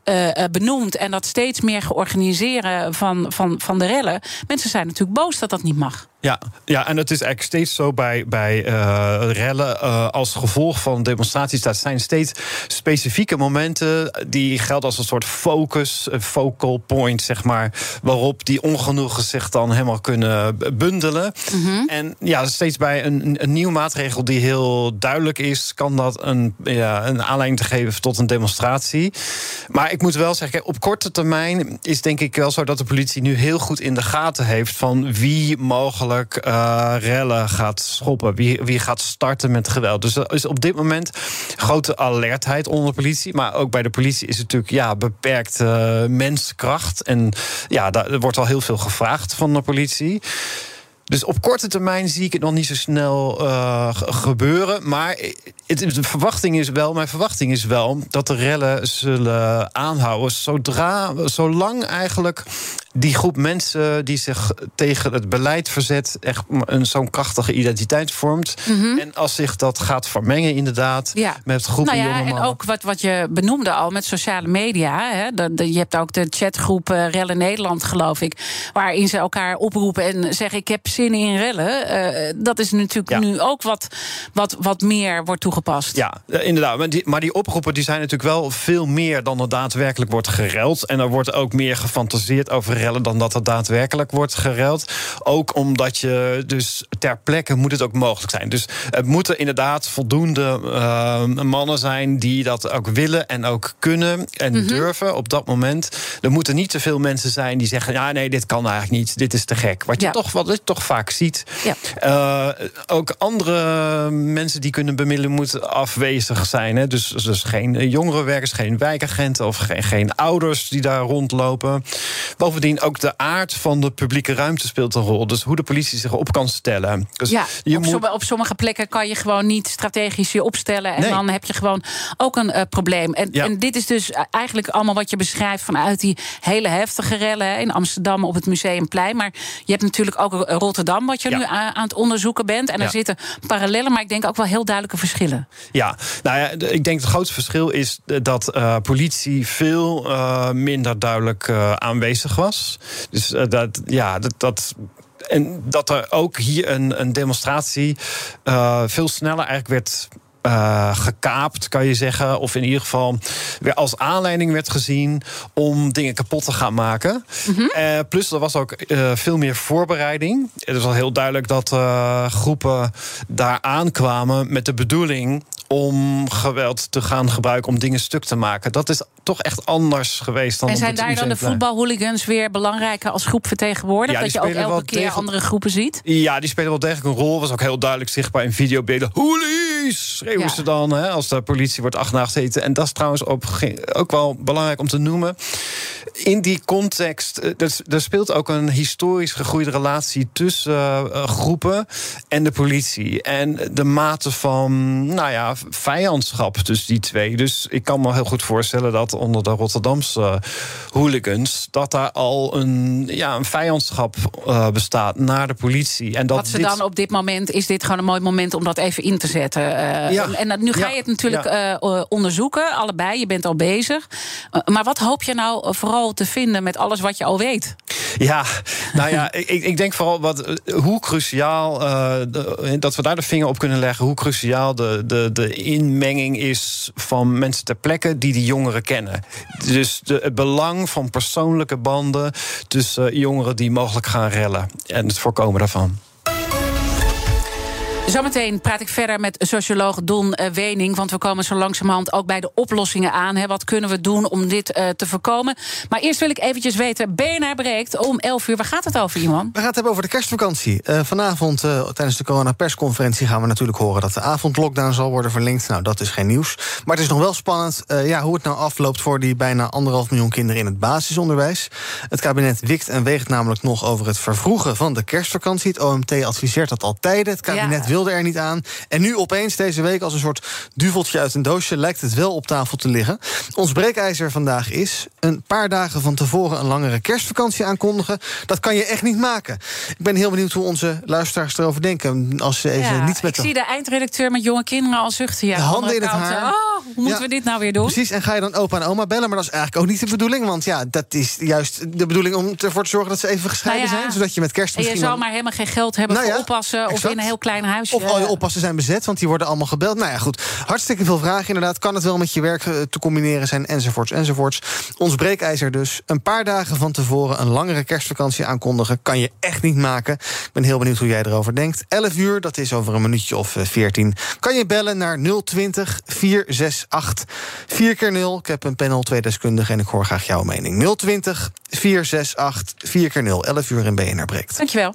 uh, benoemt en dat steeds meer georganiseren van, van, van de rellen, mensen zijn natuurlijk boos dat dat niet mag. Ja, ja, en het is eigenlijk steeds zo bij, bij uh, rellen uh, als gevolg van demonstraties. Dat zijn steeds specifieke momenten die gelden als een soort focus, een focal point, zeg maar, waarop die ongenoegen zich dan helemaal kunnen bundelen. Mm -hmm. En ja, steeds bij een, een nieuwe maatregel die heel duidelijk is, kan dat een, ja, een aanleiding te geven tot een demonstratie. Maar ik moet wel zeggen, op korte termijn is denk ik wel zo dat de politie nu heel goed in de gaten heeft van wie mogelijk uh, rellen gaat schoppen. Wie, wie gaat starten met geweld. Dus er is op dit moment grote alertheid onder de politie. Maar ook bij de politie is het natuurlijk ja, beperkt uh, menskracht. En ja, daar wordt al heel veel gevraagd van de politie. Dus op korte termijn zie ik het nog niet zo snel uh, gebeuren. Maar het, de verwachting is wel, mijn verwachting is wel dat de rellen zullen aanhouden. Zodra, zolang eigenlijk die groep mensen die zich tegen het beleid verzet, echt een zo'n krachtige identiteit vormt. Mhm. En als zich dat gaat vermengen, inderdaad, ja. met groepen nou ja, En ook wat, wat je benoemde al met sociale media. Hè, de, je hebt ook de chatgroep uh, Rellen Nederland, geloof ik, waarin ze elkaar oproepen en zeggen: Ik heb in rellen. Uh, dat is natuurlijk nu ook wat, wat, wat meer wordt toegepast. Ja, eh, inderdaad. Maar die, maar die oproepen die zijn natuurlijk wel veel meer dan er daadwerkelijk wordt gereld. En er wordt ook meer gefantaseerd over rellen dan dat er daadwerkelijk wordt gereld. Ook omdat je dus ter plekke moet het ook mogelijk zijn. Dus het moeten inderdaad voldoende uh, mannen zijn die dat ook willen en ook kunnen en mhm. durven op dat moment. Er moeten niet te veel mensen zijn die zeggen: ja, nee, dit kan eigenlijk niet, dit is te gek. Wat je, toch, wat je toch vaak ziet. Ja. Uh, ook andere mensen die kunnen bemiddelen moeten afwezig zijn. Hè? Dus, dus geen jongerenwerkers, geen wijkagenten of geen, geen ouders die daar rondlopen. Bovendien ook de aard van de publieke ruimte speelt een rol. Dus hoe de politie zich op kan stellen. Dus ja, je op, moet... op, sommige plekken kan je gewoon niet strategisch je opstellen. En dan heb je gewoon ook een uh, probleem. En, en, dit is dus eigenlijk allemaal wat je beschrijft vanuit die hele heftige rellen in Amsterdam op het Museumplein. Maar je hebt natuurlijk ook Rotterdam, wat je nu aan, het onderzoeken bent. En er zitten parallellen, maar ik denk ook wel heel duidelijke verschillen. Ja, nou ja, ik denk het grootste verschil is dat uh, politie veel uh, minder duidelijk aanwezig was. Dus dat, ja, dat, dat en dat er ook hier een, een demonstratie uh, veel sneller eigenlijk werd uh, gekaapt, kan je zeggen. Of in ieder geval weer als aanleiding werd gezien om dingen kapot te gaan maken. Mm uh, plus er was ook uh, veel meer voorbereiding. Het is al heel duidelijk dat groepen daar aankwamen met de bedoeling om geweld te gaan gebruiken om dingen stuk te maken. Dat is toch echt anders geweest dan. En zijn daar dan de voetbalhooligans weer belangrijker als groep vertegenwoordigd? dat je ook elke keer andere groepen ziet? Ja, die spelen wel degelijk een rol. Was ook heel duidelijk zichtbaar in videobeelden. Hoolies! Schreeuwen ze dan hè, als de politie wordt achtergezeten. En dat is trouwens ook, ook wel belangrijk om te noemen. In die context, eh, er, speelt ook een historisch gegroeide relatie tussen uh, groepen en de politie. En de mate van, nou ja, vijandschap tussen die twee. Dus ik kan me heel goed voorstellen dat onder de Rotterdamse hooligans... dat daar al een, ja, een vijandschap uh, bestaat naar de politie. En dat Wat ze dan op dit moment, is dit gewoon een mooi moment om dat even in te zetten. Ja. En nu ga je het natuurlijk ja. onderzoeken, allebei. Je bent al bezig. maar wat hoop je nou vooral te vinden met alles wat je al weet? Ja, nou ja, ik, ik denk vooral wat, hoe cruciaal... dat we daar de vinger op kunnen leggen... hoe cruciaal de, de, de inmenging is van mensen ter plekke die die jongeren kennen. Dus de, het belang van persoonlijke banden tussen jongeren die mogelijk gaan rellen en het voorkomen daarvan. Zometeen praat ik verder met socioloog Don eh, Wening. Want we komen zo langzamerhand ook bij de oplossingen aan. Hè. Wat kunnen we doen om dit uh, te voorkomen? Maar eerst wil ik eventjes weten: BNR breekt om 11 uur. Waar gaat het over, iemand? We gaan het hebben over de kerstvakantie. Uh, vanavond tijdens de corona-persconferentie gaan we natuurlijk horen dat de avondlockdown zal worden verlengd. Nou, dat is geen nieuws. Maar het is nog wel spannend ja, hoe het nou afloopt voor die bijna anderhalf miljoen kinderen in het basisonderwijs. Het kabinet wikt en weegt namelijk nog over het vervroegen van de kerstvakantie. Het OMT adviseert dat al tijden. Het kabinet wil wilde er niet aan. En nu opeens deze week als een soort duveltje uit een doosje... lijkt het wel op tafel te liggen. Ons breekijzer vandaag is een paar dagen van tevoren... een langere kerstvakantie aankondigen. Dat kan je echt niet maken. Ik ben heel benieuwd hoe onze luisteraars erover denken. Als ze even niet met ik zie de eindredacteur met jonge kinderen al zuchten. Ja, de handen in het haar. Oh, hoe moeten we dit nou weer doen? Precies, en ga je dan opa en oma bellen? Maar dat is eigenlijk ook niet de bedoeling. Want ja, dat is juist de bedoeling om ervoor te zorgen... dat ze even gescheiden nou zijn. Zodat je met kerst misschien... En je zal maar helemaal geen geld hebben nou voor oppassen... of in een heel klein huisje of al je oppassen zijn bezet, want die worden allemaal gebeld. Nou ja, goed. Hartstikke veel vragen inderdaad. Kan het wel met je werk eh, te combineren zijn, enzovoorts, enzovoorts. Ons breekijzer dus. Een paar dagen van tevoren een langere kerstvakantie aankondigen... kan je echt niet maken. Ik ben heel benieuwd hoe jij erover denkt. 11 uur, dat is over een minuutje of 14. Eh, kan je bellen naar 020 468 4 keer 0 Ik heb een panel, twee deskundigen en ik hoor graag jouw mening. 020 468 4 keer 0 11 uur in BNR breekt. Dankjewel.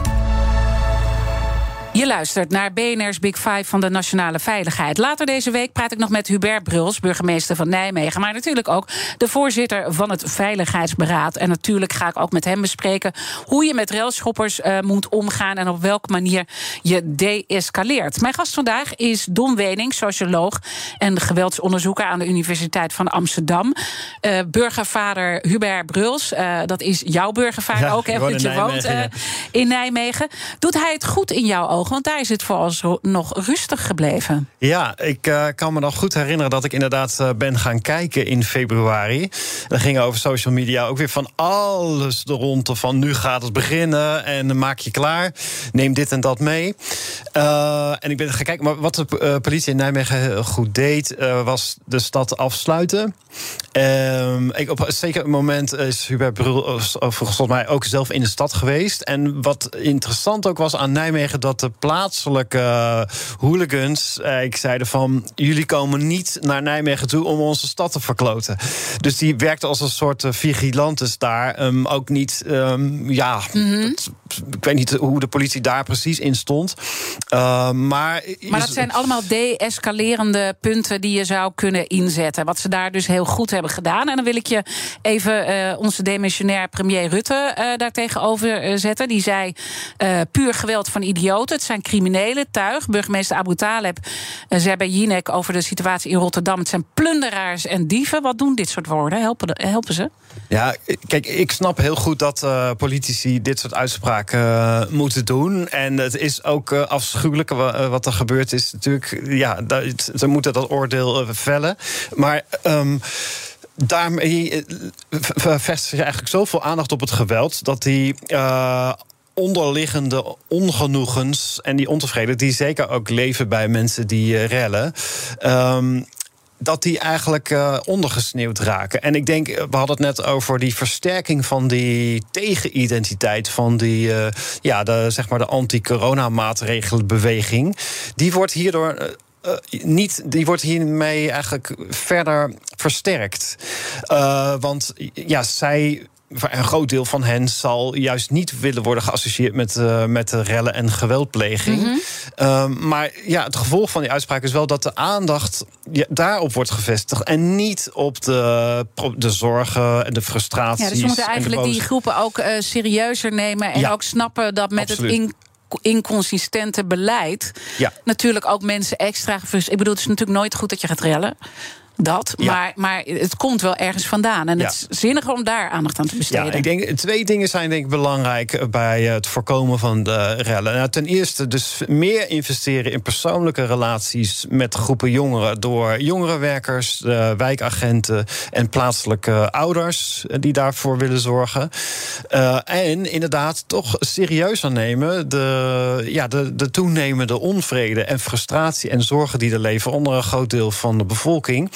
Je luistert naar BNR's Big Five van de Nationale Veiligheid. Later deze week praat ik nog met Hubert Bruls, burgemeester van Nijmegen. Maar natuurlijk ook de voorzitter van het Veiligheidsberaad. En natuurlijk ga ik ook met hem bespreken hoe je met railschoppers uh, moet omgaan en op welke manier je de-escaleert. Mijn gast vandaag is Don Wening, socioloog en geweldsonderzoeker aan de Universiteit van Amsterdam. Uh, burgervader Hubert Bruls, uh, dat is jouw burgervader Ja, ook, hè, want je woont eh, in Nijmegen. Doet hij het goed in jouw ogen? Want daar is het vooralsnog rustig gebleven. Ja, ik eh, kan me nog goed herinneren dat ik inderdaad eh, ben gaan kijken in februari. Dan ging over social media ook weer van alles er rond. Van nu gaat het beginnen en maak je klaar. Neem dit en dat mee. Eh, en ik ben gaan kijken. Maar wat de politie in Nijmegen goed deed, was de stad afsluiten. Ehm, ik, op een zeker moment is Hubert Brul volgens mij ook zelf in de stad geweest. En wat interessant ook was aan Nijmegen, dat de plaatselijke eh, hooligans, eh, ik zeiden van, jullie komen niet naar Nijmegen toe om onze stad te verkloten. Dus die werkte als een soort eh, vigilantes daar. Ehm, ook niet, ehm, ja, dat- ik weet niet hoe de politie daar precies in stond. Ehm, maar Maar dat zijn allemaal de-escalerende punten die je zou kunnen inzetten. Wat ze daar dus heel goed hebben gedaan. En dan wil ik je even onze demissionair premier Rutte eh daar tegenover zetten. Die zei: puur geweld van idioten. Het zijn criminelen, tuig. Burgemeester Abu Taleb eh, zei bij Jinek over de situatie in Rotterdam. Het zijn plunderaars en dieven. Wat doen dit soort woorden? Helpen, helpen ze? Ja, kijk, ik snap heel goed dat eh, politici dit soort uitspraken eh, moeten doen. En het is ook afschuwelijk wa- wat er gebeurd is. Natuurlijk, ja, dat- ze moeten dat oordeel vellen. Maar. ehm, Daarmee v- v- vestigt je eigenlijk zoveel aandacht op het geweld dat die onderliggende ongenoegens en die ontevreden, die zeker ook leven bij mensen die eh, rellen. ehm, dat die eigenlijk eh, ondergesneeuwd raken. En ik denk, eh, we hadden het net over die versterking van die tegenidentiteit van die, ja, de, zeg maar de anti-corona-maatregelenbeweging. Die wordt hierdoor. niet, die wordt hiermee eigenlijk verder versterkt. Want ja, zij. Een groot deel van hen zal juist niet willen worden geassocieerd met, eh, met rellen en geweldpleging. Ehm, maar ja, het gevolg van die uitspraak is wel dat de aandacht ja, daarop wordt gevestigd. En niet op de, de zorgen en de frustraties. Ja, dus we moeten eigenlijk die groepen ook eh, serieuzer nemen. En Ja. ook snappen dat met Absoluut. het in- inconsistente beleid. Ja. natuurlijk ook mensen extra. Ik bedoel, het is natuurlijk nooit goed dat je gaat rellen. Dat, Ja. maar, maar het komt wel ergens vandaan. En het is zinniger om daar aandacht aan te besteden. Ja, ik denk twee dingen zijn denk ik belangrijk bij het voorkomen van de rellen. Nou, ten eerste dus meer investeren in persoonlijke relaties met groepen jongeren door jongerenwerkers, eh, wijkagenten en plaatselijke ouders eh, die daarvoor willen zorgen. Eh, en inderdaad toch serieus aan nemen de, ja, de, de toenemende onvrede en frustratie en zorgen die er leven onder een groot deel van de bevolking.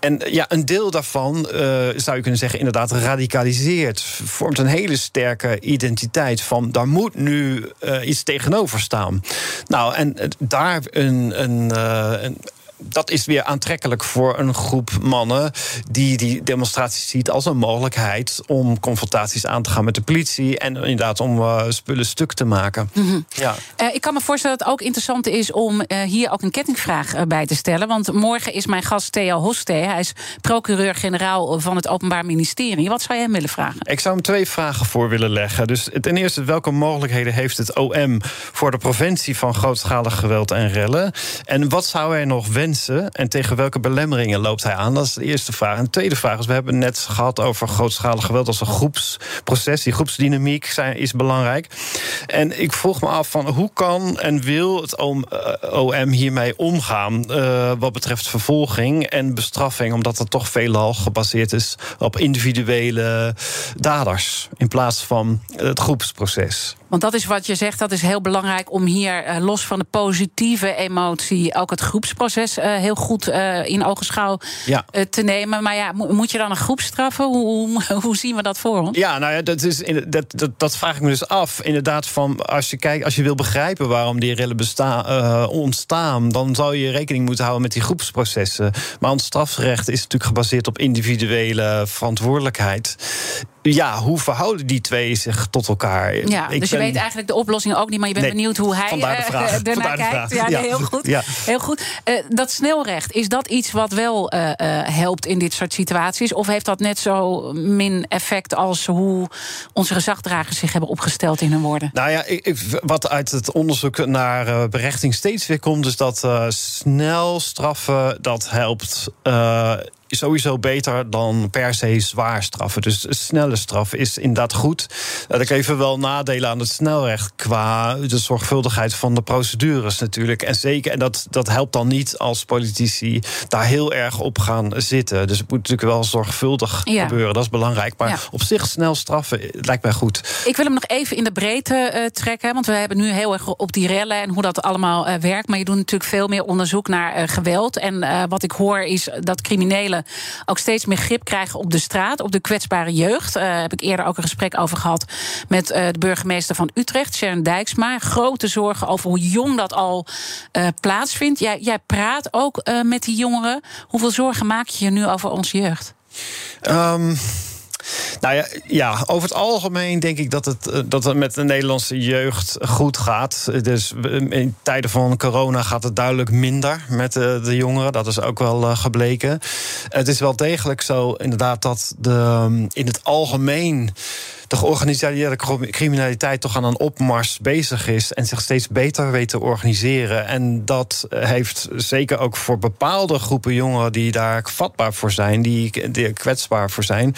En ja, een deel daarvan eh, zou je kunnen zeggen, inderdaad radicaliseert. Vormt een hele sterke identiteit van daar moet nu eh, iets tegenover staan. Nou, en eh, daar een. een, een dat is weer aantrekkelijk voor een groep mannen die die demonstraties ziet als een mogelijkheid om confrontaties aan te gaan met de politie en inderdaad om eh, spullen stuk te maken. Ja. Eh, ik kan me voorstellen dat het ook interessant is om eh, hier ook een kettingvraag bij te stellen. Want morgen is mijn gast Theo Hoste. Hij is procureur-generaal van het Openbaar Ministerie. Wat zou jij hem willen vragen? Ik zou hem twee vragen voor willen leggen. Dus ten eerste, welke mogelijkheden heeft het OM voor de preventie van grootschalig geweld en rellen? En wat zou hij nog en tegen welke belemmeringen loopt hij aan? Dat is de eerste vraag. En de tweede vraag is: we hebben net gehad over grootschalig geweld als een groepsproces. Die groepsdynamiek zijn, is belangrijk. En ik vroeg me af van hoe kan en wil het OM, eh, hiermee omgaan eh, wat betreft vervolging en bestraffing, omdat het toch veelal gebaseerd is op individuele daders in plaats van het groepsproces. Want dat is wat je zegt, dat is heel belangrijk om hier eh, los van de positieve emotie ook het groepsproces eh, heel goed eh, in ogenschouw Ja. te nemen. Maar ja, mo- moet je dan een groep straffen? Hoe, hoe, hoe zien we dat voor ons? Ja, nou ja, dat, is, in- dat, dat, dat vraag ik me dus af. Inderdaad, van als je kijkt, als je wil begrijpen waarom die rellen besta- eh, ontstaan, dan zou je rekening moeten houden met die groepsprocessen. Maar ons strafrecht is natuurlijk gebaseerd op individuele verantwoordelijkheid. Ja, hoe verhouden die twee zich tot elkaar? Ja, dus je weet eigenlijk de oplossing ook niet, maar je bent benieuwd hoe hij vandaar de vraag. Uh, ernaar kijkt. Ja, nee, heel goed. Ja. Heel goed. Uh, dat snelrecht, is dat iets wat wel uh, helpt in dit soort situaties? Of heeft dat net zo min effect als hoe onze gezagdragers zich hebben opgesteld in hun woorden? Nou ja, ik, wat uit het onderzoek naar berechting steeds weer komt, is dat snel straffen dat helpt sowieso beter dan per se zwaar straffen. Dus snelle straf is inderdaad goed. Ik even wel nadelen aan het snelrecht qua de zorgvuldigheid van de procedures natuurlijk. En zeker, en dat, dat helpt dan niet als politici daar heel erg op gaan zitten. Dus het moet natuurlijk wel zorgvuldig gebeuren. Dat is belangrijk. Maar op zich snel straffen lijkt mij goed. Ik wil hem nog even in de breedte uh, trekken. Want we hebben nu heel erg op die rellen en hoe dat allemaal uh, werkt. Maar je doet natuurlijk veel meer onderzoek naar geweld. En wat ik hoor is dat criminelen ook steeds meer grip krijgen op de straat, op de kwetsbare jeugd. Daar uh, heb ik eerder ook een gesprek over gehad met uh, de burgemeester van Utrecht, Sharon Dijksma. Grote zorgen over hoe jong dat al plaatsvindt. Jij, jij praat ook met die jongeren. Hoeveel zorgen maak je je nu over onze jeugd? Um nou ja, ja, over het algemeen denk ik dat het, eh, dat het met de Nederlandse jeugd goed gaat. Dus in tijden van corona gaat het duidelijk minder met de, de jongeren. Dat is ook wel gebleken. Het is wel degelijk zo, inderdaad, dat de, in het algemeen de georganiseerde criminaliteit toch aan een opmars bezig is en zich steeds beter weet te organiseren. En dat heeft zeker ook voor bepaalde groepen jongeren die daar vatbaar voor zijn, die, kwetsbaar voor zijn,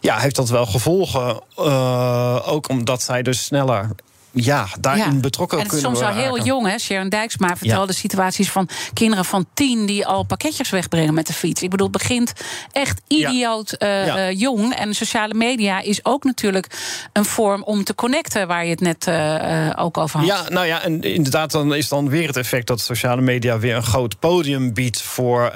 ja, heeft dat wel gevolgen. Uh, ook omdat zij dus sneller ja, daarin betrokken en kunnen worden. En soms al heel jong, hè? Sharon Dijksma vertelde situaties van kinderen van tien... die al pakketjes wegbrengen met de fiets. Ik bedoel, het begint echt idioot uh, jong. En sociale media is ook natuurlijk een vorm om te connecten... waar je het net uh, ook over had. Ja, nou ja, en inderdaad, dan is dan weer het effect... dat sociale media weer een groot podium biedt... voor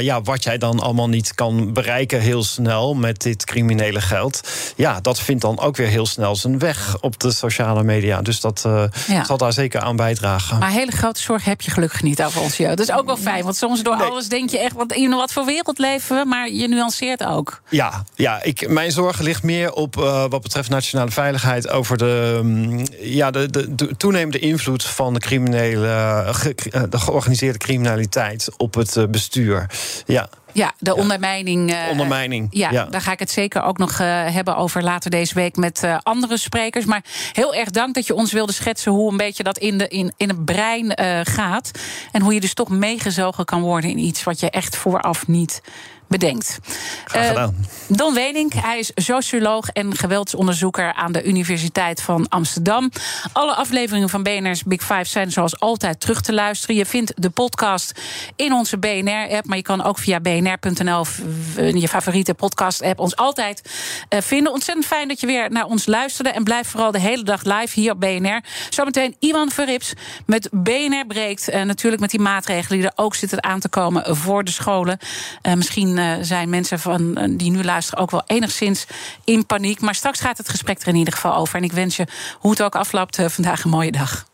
ja, wat jij dan allemaal niet kan bereiken heel snel... met dit criminele geld. Ja, dat vindt dan ook weer heel snel zijn weg op de sociale media. Dus dat uh, zal daar zeker aan bijdragen. Maar hele grote zorg heb je gelukkig niet over ons jeugd. Dat is ook wel fijn, want soms door alles denk je echt... Wat, in wat voor wereld leven we, maar je nuanceert ook. Ja, ja ik, mijn zorg ligt meer op uh, wat betreft nationale veiligheid... over de, um, ja, de, de, de, toenemende invloed van de, criminele, ge, de georganiseerde criminaliteit... op het bestuur. Ja. Ja, de ondermijning. Uh, ondermijning. Ja, ja, daar ga ik het zeker ook nog uh, hebben over later deze week met uh, andere sprekers. Maar heel erg dank dat je ons wilde schetsen hoe een beetje dat in, de, in, in het brein gaat. En hoe je dus toch meegezogen kan worden in iets wat je echt vooraf niet bedenkt. Uh, Don Wening, hij is socioloog en geweldsonderzoeker aan de Universiteit van Amsterdam. Alle afleveringen van BNR's Big Five zijn zoals altijd terug te luisteren. Je vindt de podcast in onze BNR-app, maar je kan ook via bnr.nl, je favoriete podcast-app, ons altijd uh, vinden. Ontzettend fijn dat je weer naar ons luisterde en blijf vooral de hele dag live hier op BNR. Zometeen Iwan Verrips met BNR breekt. Uh, natuurlijk met die maatregelen die er ook zitten aan te komen voor de scholen. misschien uh, zijn mensen van, uh, die nu luisteren ook wel enigszins in paniek. Maar straks gaat het gesprek er in ieder geval over. En ik wens je, hoe het ook afloopt, uh, vandaag een mooie dag.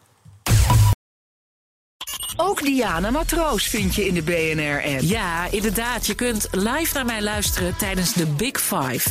Ook Diana Matroos vind je in de BNR-app. Ja, inderdaad. Je kunt live naar mij luisteren tijdens de Big Five.